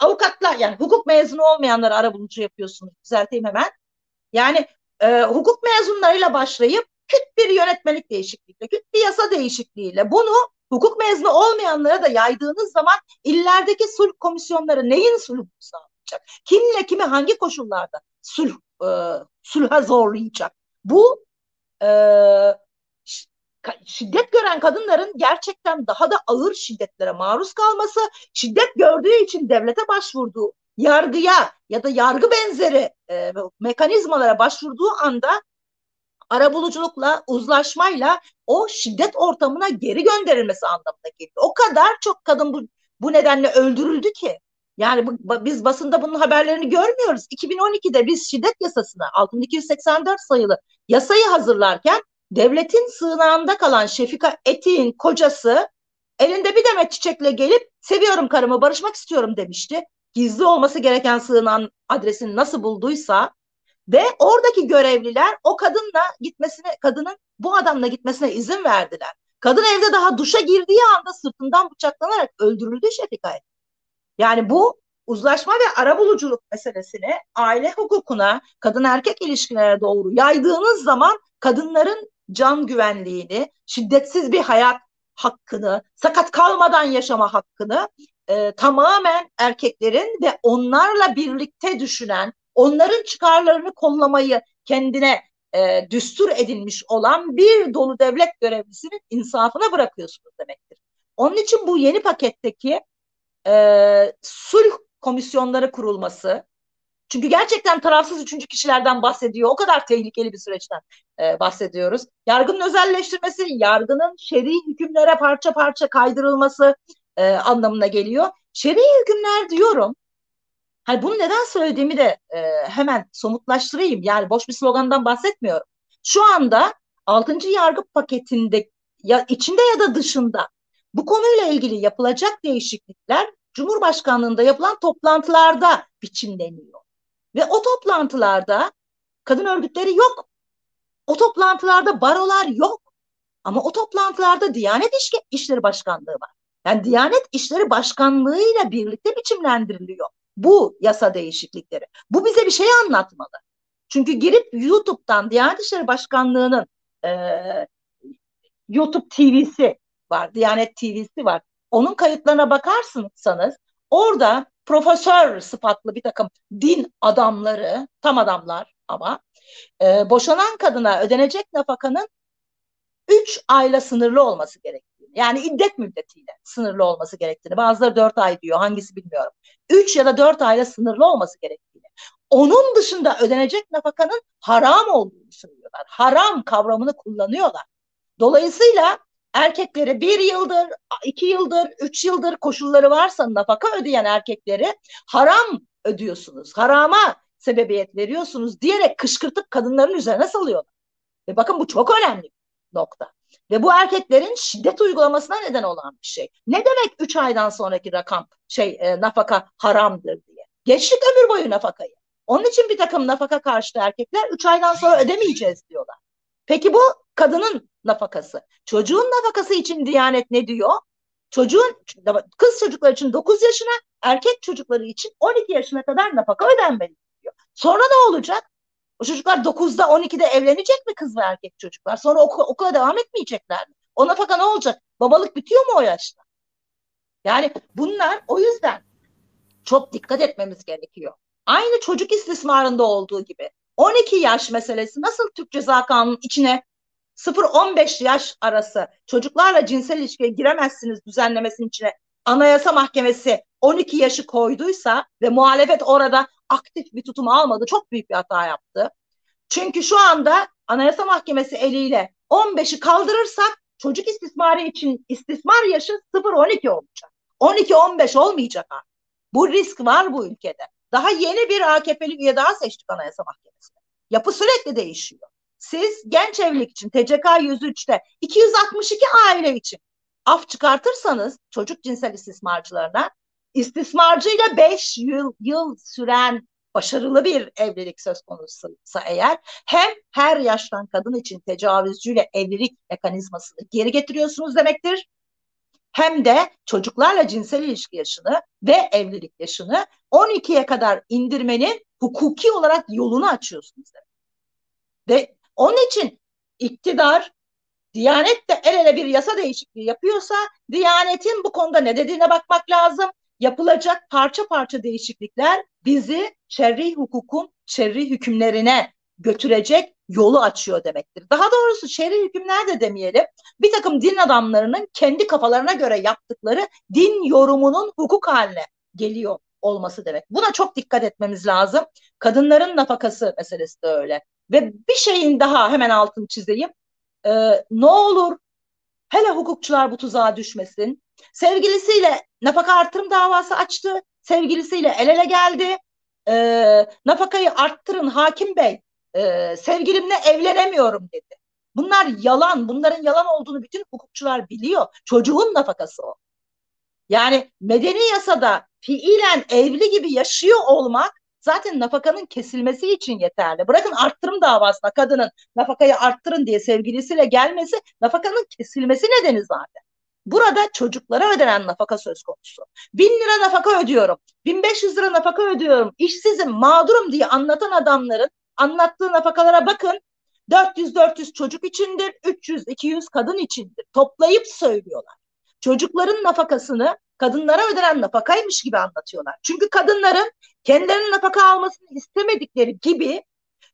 avukatlar yani hukuk mezunu olmayanları arabulucu yapıyorsunuz. Düzelteyim hemen. Yani e, hukuk mezunlarıyla başlayıp küt bir yönetmelik değişikliğiyle, küt bir yasa değişikliğiyle bunu hukuk mezunu olmayanlara da yaydığınız zaman illerdeki sulh komisyonları neyin sulhunu sağlayacak? Kimle kimi hangi koşullarda sulh e, sulha zorlayacak? Bu e, şiddet gören kadınların gerçekten daha da ağır şiddetlere maruz kalması, şiddet gördüğü için devlete başvurduğu, yargıya ya da yargı benzeri e, mekanizmalara başvurduğu anda arabuluculukla, uzlaşmayla o şiddet ortamına geri gönderilmesi anlamına geliyor. O kadar çok kadın bu, bu nedenle öldürüldü ki. Yani bu, biz basında bunun haberlerini görmüyoruz. 2012'de biz şiddet yasasını 6284 sayılı yasayı hazırlarken devletin sığınağında kalan Şefika Eti'nin kocası elinde bir demet çiçekle gelip seviyorum karımı barışmak istiyorum demişti. Gizli olması gereken sığınan adresini nasıl bulduysa ve oradaki görevliler o kadınla gitmesine, kadının bu adamla gitmesine izin verdiler. Kadın evde daha duşa girdiği anda sırtından bıçaklanarak öldürüldü Şefika. Yani bu uzlaşma ve arabuluculuk meselesini aile hukukuna, kadın erkek ilişkilerine doğru yaydığınız zaman kadınların can güvenliğini, şiddetsiz bir hayat hakkını, sakat kalmadan yaşama hakkını e, tamamen erkeklerin ve onlarla birlikte düşünen, onların çıkarlarını kollamayı kendine e, düstur edilmiş olan bir dolu devlet görevlisinin insafına bırakıyorsunuz demektir. Onun için bu yeni paketteki e, sulh komisyonları kurulması, çünkü gerçekten tarafsız üçüncü kişilerden bahsediyor. O kadar tehlikeli bir süreçten e, bahsediyoruz. Yargının özelleştirmesi, yargının şer'i hükümlere parça parça kaydırılması e, anlamına geliyor. Şer'i hükümler diyorum. Hani bunu neden söylediğimi de e, hemen somutlaştırayım. Yani boş bir slogandan bahsetmiyorum. Şu anda 6. yargı paketinde ya içinde ya da dışında bu konuyla ilgili yapılacak değişiklikler Cumhurbaşkanlığında yapılan toplantılarda biçimleniyor. Ve o toplantılarda kadın örgütleri yok. O toplantılarda barolar yok. Ama o toplantılarda Diyanet İşleri Başkanlığı var. Yani Diyanet İşleri Başkanlığı ile birlikte biçimlendiriliyor bu yasa değişiklikleri. Bu bize bir şey anlatmalı. Çünkü girip YouTube'dan Diyanet İşleri Başkanlığı'nın e, YouTube TV'si var, Diyanet TV'si var. Onun kayıtlarına bakarsınız orada profesör sıfatlı bir takım din adamları, tam adamlar ama e, boşanan kadına ödenecek nafakanın 3 ayla sınırlı olması gerektiğini, yani iddet müddetiyle sınırlı olması gerektiğini, bazıları 4 ay diyor, hangisi bilmiyorum. 3 ya da 4 ayla sınırlı olması gerektiğini, onun dışında ödenecek nafakanın haram olduğunu söylüyorlar. Haram kavramını kullanıyorlar. Dolayısıyla erkekleri bir yıldır, iki yıldır, üç yıldır koşulları varsa nafaka ödeyen erkekleri haram ödüyorsunuz. Harama sebebiyet veriyorsunuz diyerek kışkırtıp kadınların üzerine salıyorlar. Ve bakın bu çok önemli nokta. Ve bu erkeklerin şiddet uygulamasına neden olan bir şey. Ne demek üç aydan sonraki rakam şey e, nafaka haramdır diye. Geçtik ömür boyu nafakayı. Onun için bir takım nafaka karşıtı erkekler üç aydan sonra ödemeyeceğiz diyorlar. Peki bu kadının nafakası. Çocuğun nafakası için Diyanet ne diyor? Çocuğun kız çocuklar için 9 yaşına, erkek çocukları için 12 yaşına kadar nafaka ödenmeli diyor. Sonra ne olacak? O çocuklar 9'da 12'de evlenecek mi kız ve erkek çocuklar? Sonra okula, okula devam etmeyecekler mi? O nafaka ne olacak? Babalık bitiyor mu o yaşta? Yani bunlar o yüzden çok dikkat etmemiz gerekiyor. Aynı çocuk istismarında olduğu gibi 12 yaş meselesi nasıl Türk Ceza Kanunu'nun içine 0-15 yaş arası çocuklarla cinsel ilişkiye giremezsiniz düzenlemesinin içine Anayasa Mahkemesi 12 yaşı koyduysa ve muhalefet orada aktif bir tutum almadı çok büyük bir hata yaptı. Çünkü şu anda Anayasa Mahkemesi eliyle 15'i kaldırırsak çocuk istismarı için istismar yaşı 0-12 olacak. 12-15 olmayacak artık. Bu risk var bu ülkede. Daha yeni bir AKP'li üye daha seçtik Anayasa Mahkemesi'ne. Yapı sürekli değişiyor. Siz genç evlilik için TCK 103'te 262 aile için af çıkartırsanız çocuk cinsel istismarcılarına istismarcıyla 5 yıl, yıl süren başarılı bir evlilik söz konusuysa eğer hem her yaştan kadın için tecavüzcüyle evlilik mekanizmasını geri getiriyorsunuz demektir. Hem de çocuklarla cinsel ilişki yaşını ve evlilik yaşını 12'ye kadar indirmenin hukuki olarak yolunu açıyorsunuz demek. Ve onun için iktidar Diyanet de el ele bir yasa değişikliği yapıyorsa Diyanet'in bu konuda ne dediğine bakmak lazım. Yapılacak parça parça değişiklikler bizi şerri hukukun şerri hükümlerine götürecek yolu açıyor demektir. Daha doğrusu şerri hükümler de demeyelim. Bir takım din adamlarının kendi kafalarına göre yaptıkları din yorumunun hukuk haline geliyor olması demek. Buna çok dikkat etmemiz lazım. Kadınların nafakası meselesi de öyle. Ve bir şeyin daha hemen altını çizeyim. Ee, ne olur hele hukukçular bu tuzağa düşmesin. Sevgilisiyle nafaka artırım davası açtı. Sevgilisiyle el ele geldi. Ee, nafakayı arttırın hakim bey. Ee, sevgilimle evlenemiyorum dedi. Bunlar yalan. Bunların yalan olduğunu bütün hukukçular biliyor. Çocuğun nafakası o. Yani medeni yasada fiilen evli gibi yaşıyor olmak zaten nafakanın kesilmesi için yeterli. Bırakın arttırım davasına kadının nafakayı arttırın diye sevgilisiyle gelmesi nafakanın kesilmesi nedeni zaten. Burada çocuklara ödenen nafaka söz konusu. Bin lira nafaka ödüyorum, 1500 lira nafaka ödüyorum, işsizim, mağdurum diye anlatan adamların anlattığı nafakalara bakın. 400-400 çocuk içindir, 300-200 kadın içindir. Toplayıp söylüyorlar. Çocukların nafakasını kadınlara ödenen nafakaymış gibi anlatıyorlar. Çünkü kadınların kendilerinin nafaka almasını istemedikleri gibi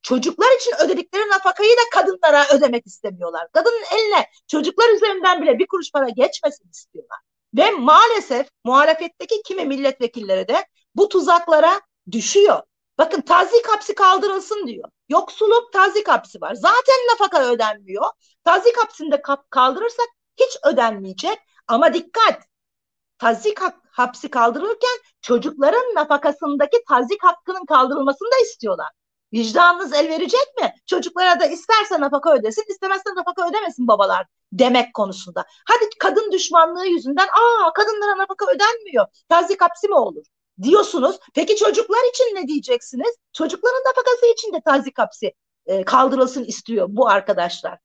çocuklar için ödedikleri nafakayı da kadınlara ödemek istemiyorlar. Kadının eline çocuklar üzerinden bile bir kuruş para geçmesin istiyorlar. Ve maalesef muhalefetteki kimi milletvekilleri de bu tuzaklara düşüyor. Bakın tazik hapsi kaldırılsın diyor. Yoksulluk tazik hapsi var. Zaten nafaka ödenmiyor. Tazik hapsini de kaldırırsak hiç ödenmeyecek. Ama dikkat tazik hapsi kaldırılırken çocukların nafakasındaki tazik hakkının kaldırılmasını da istiyorlar. Vicdanınız el verecek mi? Çocuklara da isterse nafaka ödesin, istemezse nafaka ödemesin babalar demek konusunda. Hadi kadın düşmanlığı yüzünden aa kadınlara nafaka ödenmiyor. Tazik hapsi mi olur? diyorsunuz. Peki çocuklar için ne diyeceksiniz? Çocukların nafakası için de tazik hapsi e, kaldırılsın istiyor bu arkadaşlar.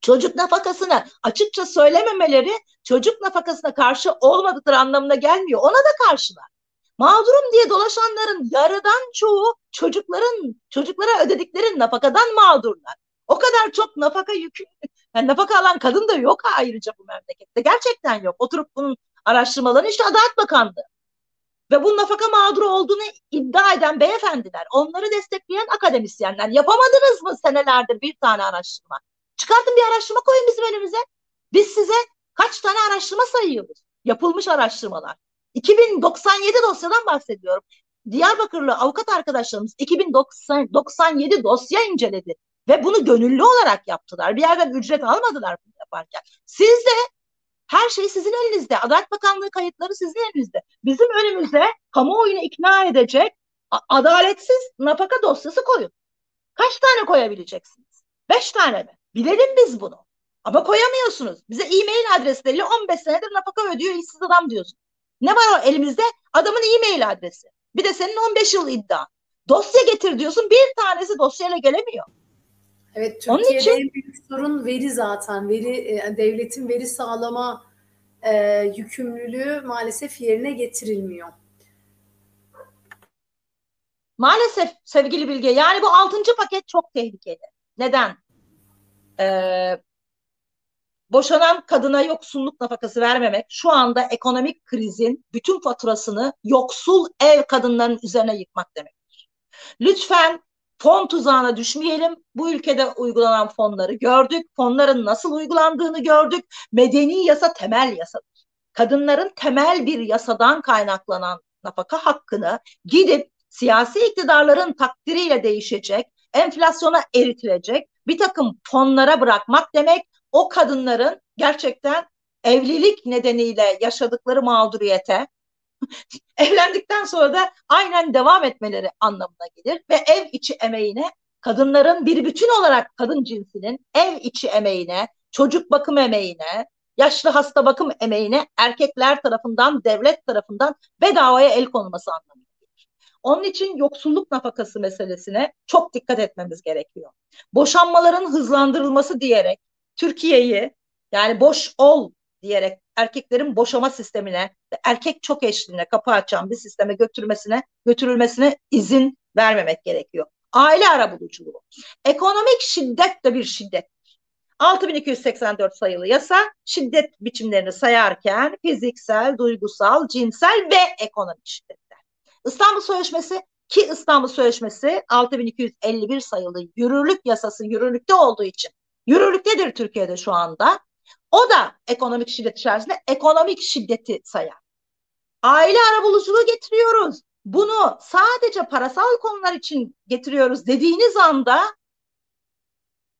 Çocuk nafakasını açıkça söylememeleri çocuk nafakasına karşı olmadıkları anlamına gelmiyor. Ona da karşılar. Mağdurum diye dolaşanların yarıdan çoğu çocukların çocuklara ödedikleri nafakadan mağdurlar. O kadar çok nafaka yükü, yani nafaka alan kadın da yok ayrıca bu memlekette. Gerçekten yok. Oturup bunun araştırmalarını işte Adalet Bakanlığı. Ve bu nafaka mağduru olduğunu iddia eden beyefendiler, onları destekleyen akademisyenler yapamadınız mı senelerdir bir tane araştırma? Çıkartın bir araştırma koyun bizim önümüze. Biz size kaç tane araştırma sayıyoruz? Yapılmış araştırmalar. 2097 dosyadan bahsediyorum. Diyarbakırlı avukat arkadaşlarımız 2097 dosya inceledi ve bunu gönüllü olarak yaptılar. Bir yerden ücret almadılar bunu yaparken. Siz de her şey sizin elinizde. Adalet Bakanlığı kayıtları sizin elinizde. Bizim önümüze kamuoyunu ikna edecek adaletsiz nafaka dosyası koyun. Kaç tane koyabileceksiniz? Beş tane mi? Bilelim biz bunu. Ama koyamıyorsunuz. Bize e-mail adresleriyle 15 senedir nafaka ödüyor işsiz adam diyorsun. Ne var o elimizde? Adamın e-mail adresi. Bir de senin 15 yıl iddia. Dosya getir diyorsun. Bir tanesi dosyayla gelemiyor. Evet Türkiye'de Onun için, en büyük sorun veri zaten. Veri e, devletin veri sağlama e, yükümlülüğü maalesef yerine getirilmiyor. Maalesef sevgili Bilge yani bu altıncı paket çok tehlikeli. Neden? Ee, boşanan kadına yoksulluk nafakası vermemek şu anda ekonomik krizin bütün faturasını yoksul ev kadınların üzerine yıkmak demektir. Lütfen fon tuzağına düşmeyelim. Bu ülkede uygulanan fonları gördük. Fonların nasıl uygulandığını gördük. Medeni yasa temel yasadır. Kadınların temel bir yasadan kaynaklanan nafaka hakkını gidip siyasi iktidarların takdiriyle değişecek, enflasyona eritilecek bir takım fonlara bırakmak demek o kadınların gerçekten evlilik nedeniyle yaşadıkları mağduriyete evlendikten sonra da aynen devam etmeleri anlamına gelir ve ev içi emeğine kadınların bir bütün olarak kadın cinsinin ev içi emeğine, çocuk bakım emeğine, yaşlı hasta bakım emeğine erkekler tarafından, devlet tarafından bedavaya el konulması anlamına gelir. Onun için yoksulluk nafakası meselesine çok dikkat etmemiz gerekiyor. Boşanmaların hızlandırılması diyerek Türkiye'yi yani boş ol diyerek erkeklerin boşama sistemine ve erkek çok eşliğine kapı açan bir sisteme götürmesine götürülmesine izin vermemek gerekiyor. Aile arabuluculuğu. Ekonomik şiddet de bir şiddet. 6284 sayılı yasa şiddet biçimlerini sayarken fiziksel, duygusal, cinsel ve ekonomik şiddetler. İstanbul Sözleşmesi ki İstanbul Sözleşmesi 6251 sayılı yürürlük yasası yürürlükte olduğu için yürürlüktedir Türkiye'de şu anda. O da ekonomik şiddet içerisinde ekonomik şiddeti sayar. Aile arabuluculuğu getiriyoruz. Bunu sadece parasal konular için getiriyoruz dediğiniz anda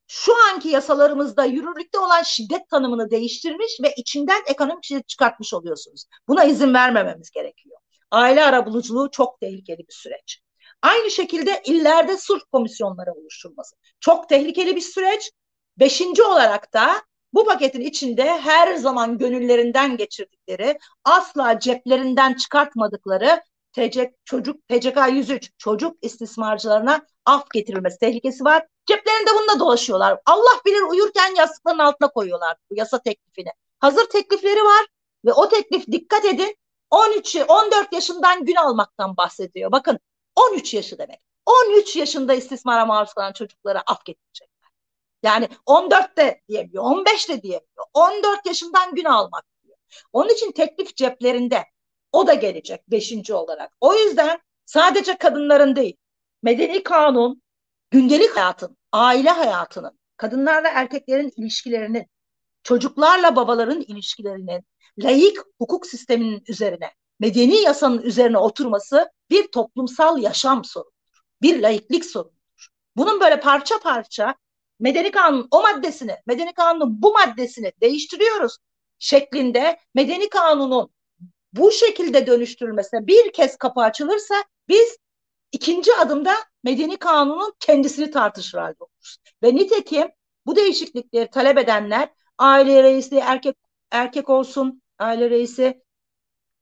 şu anki yasalarımızda yürürlükte olan şiddet tanımını değiştirmiş ve içinden ekonomik şiddet çıkartmış oluyorsunuz. Buna izin vermememiz gerekiyor. Aile arabuluculuğu çok tehlikeli bir süreç. Aynı şekilde illerde sulh komisyonları oluşturulması. Çok tehlikeli bir süreç. Beşinci olarak da bu paketin içinde her zaman gönüllerinden geçirdikleri, asla ceplerinden çıkartmadıkları TC, çocuk TCK 103 çocuk istismarcılarına af getirilmesi tehlikesi var. Ceplerinde bununla dolaşıyorlar. Allah bilir uyurken yastıkların altına koyuyorlar bu yasa teklifini. Hazır teklifleri var ve o teklif dikkat edin 13 14 yaşından gün almaktan bahsediyor. Bakın 13 yaşı demek. 13 yaşında istismara maruz kalan çocuklara af getirecekler. Yani 14 de diyemiyor, 15 de diyemiyor. 14 yaşından gün almak diyor. Onun için teklif ceplerinde. O da gelecek beşinci olarak. O yüzden sadece kadınların değil, medeni kanun, gündelik hayatın, aile hayatının, kadınlarla erkeklerin ilişkilerinin, çocuklarla babaların ilişkilerinin, layık hukuk sisteminin üzerine, medeni yasanın üzerine oturması bir toplumsal yaşam sorunudur. Bir layıklık sorunudur. Bunun böyle parça parça medeni kanun o maddesini, medeni kanunun bu maddesini değiştiriyoruz şeklinde medeni kanunun bu şekilde dönüştürülmesine bir kez kapı açılırsa biz ikinci adımda medeni kanunun kendisini tartışır halde oluruz. Ve nitekim bu değişiklikleri talep edenler aile reisi erkek erkek olsun, aile reisi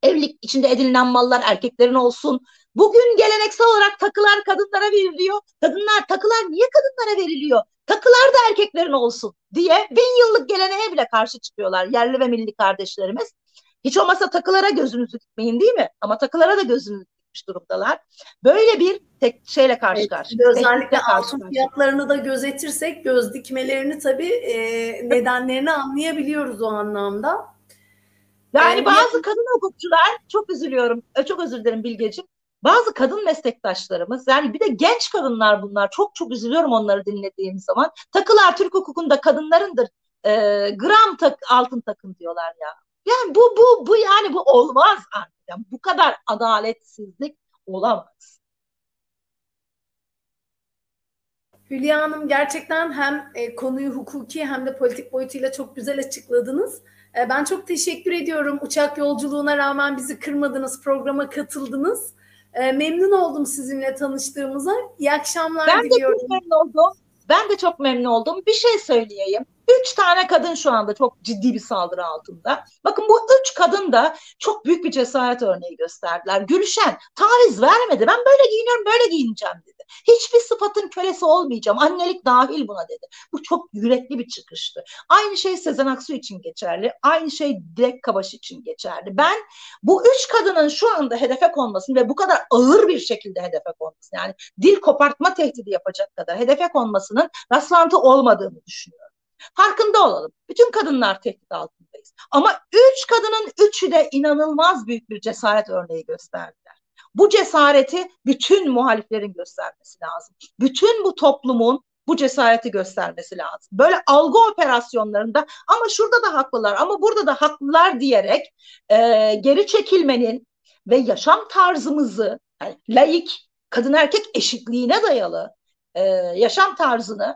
evlilik içinde edinilen mallar erkeklerin olsun. Bugün geleneksel olarak takılar kadınlara veriliyor. Kadınlar takılar niye kadınlara veriliyor? Takılar da erkeklerin olsun diye bin yıllık geleneğe bile karşı çıkıyorlar yerli ve milli kardeşlerimiz. Hiç olmazsa takılara gözünüzü dikmeyin değil mi? Ama takılara da gözünüzü dikmiş durumdalar. Böyle bir tek şeyle karşı evet, karşıya. Özellikle altın fiyatlarını da gözetirsek göz dikmelerini tabii e, nedenlerini anlayabiliyoruz o anlamda. Yani ee, bazı kadın hukukçular çok üzülüyorum. Çok özür dilerim Bilgeciğim. Bazı kadın meslektaşlarımız yani bir de genç kadınlar bunlar. Çok çok üzülüyorum onları dinlediğim zaman. Takılar Türk hukukunda kadınlarındır. E, gram tak, altın takın diyorlar ya. Yani bu bu bu yani bu olmaz artık. Yani bu kadar adaletsizlik olamaz. Hülya Hanım gerçekten hem e, konuyu hukuki hem de politik boyutuyla çok güzel açıkladınız. E, ben çok teşekkür ediyorum. Uçak yolculuğuna rağmen bizi kırmadınız, programa katıldınız. E, memnun oldum sizinle tanıştığımıza. İyi akşamlar ben diliyorum. Ben de çok memnun oldum. Ben de çok memnun oldum. Bir şey söyleyeyim. Üç tane kadın şu anda çok ciddi bir saldırı altında. Bakın bu üç kadın da çok büyük bir cesaret örneği gösterdiler. Gülşen taviz vermedi. Ben böyle giyiniyorum, böyle giyineceğim dedi. Hiçbir sıfatın kölesi olmayacağım. Annelik dahil buna dedi. Bu çok yürekli bir çıkıştı. Aynı şey Sezen Aksu için geçerli. Aynı şey Dilek Kabaş için geçerli. Ben bu üç kadının şu anda hedefe konmasını ve bu kadar ağır bir şekilde hedefe konmasını yani dil kopartma tehdidi yapacak kadar hedefe konmasının rastlantı olmadığını düşünüyorum. Farkında olalım. Bütün kadınlar tehdit altındayız. Ama üç kadının üçü de inanılmaz büyük bir cesaret örneği gösterdiler. Bu cesareti bütün muhaliflerin göstermesi lazım. Bütün bu toplumun bu cesareti göstermesi lazım. Böyle algı operasyonlarında ama şurada da haklılar ama burada da haklılar diyerek e, geri çekilmenin ve yaşam tarzımızı yani laik, kadın erkek eşitliğine dayalı e, yaşam tarzını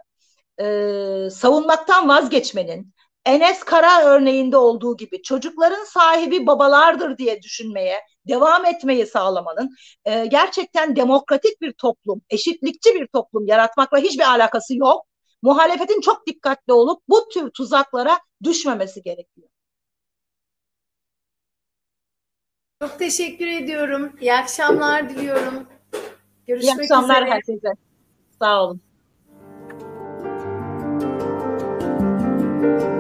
e, savunmaktan vazgeçmenin, Enes Kara örneğinde olduğu gibi çocukların sahibi babalardır diye düşünmeye devam etmeyi sağlamanın e, gerçekten demokratik bir toplum, eşitlikçi bir toplum yaratmakla hiçbir alakası yok. Muhalefetin çok dikkatli olup bu tür tuzaklara düşmemesi gerekiyor. Çok teşekkür ediyorum. İyi akşamlar diliyorum. Görüşmek İyi akşamlar üzere. herkese. Sağ olun. Thank you.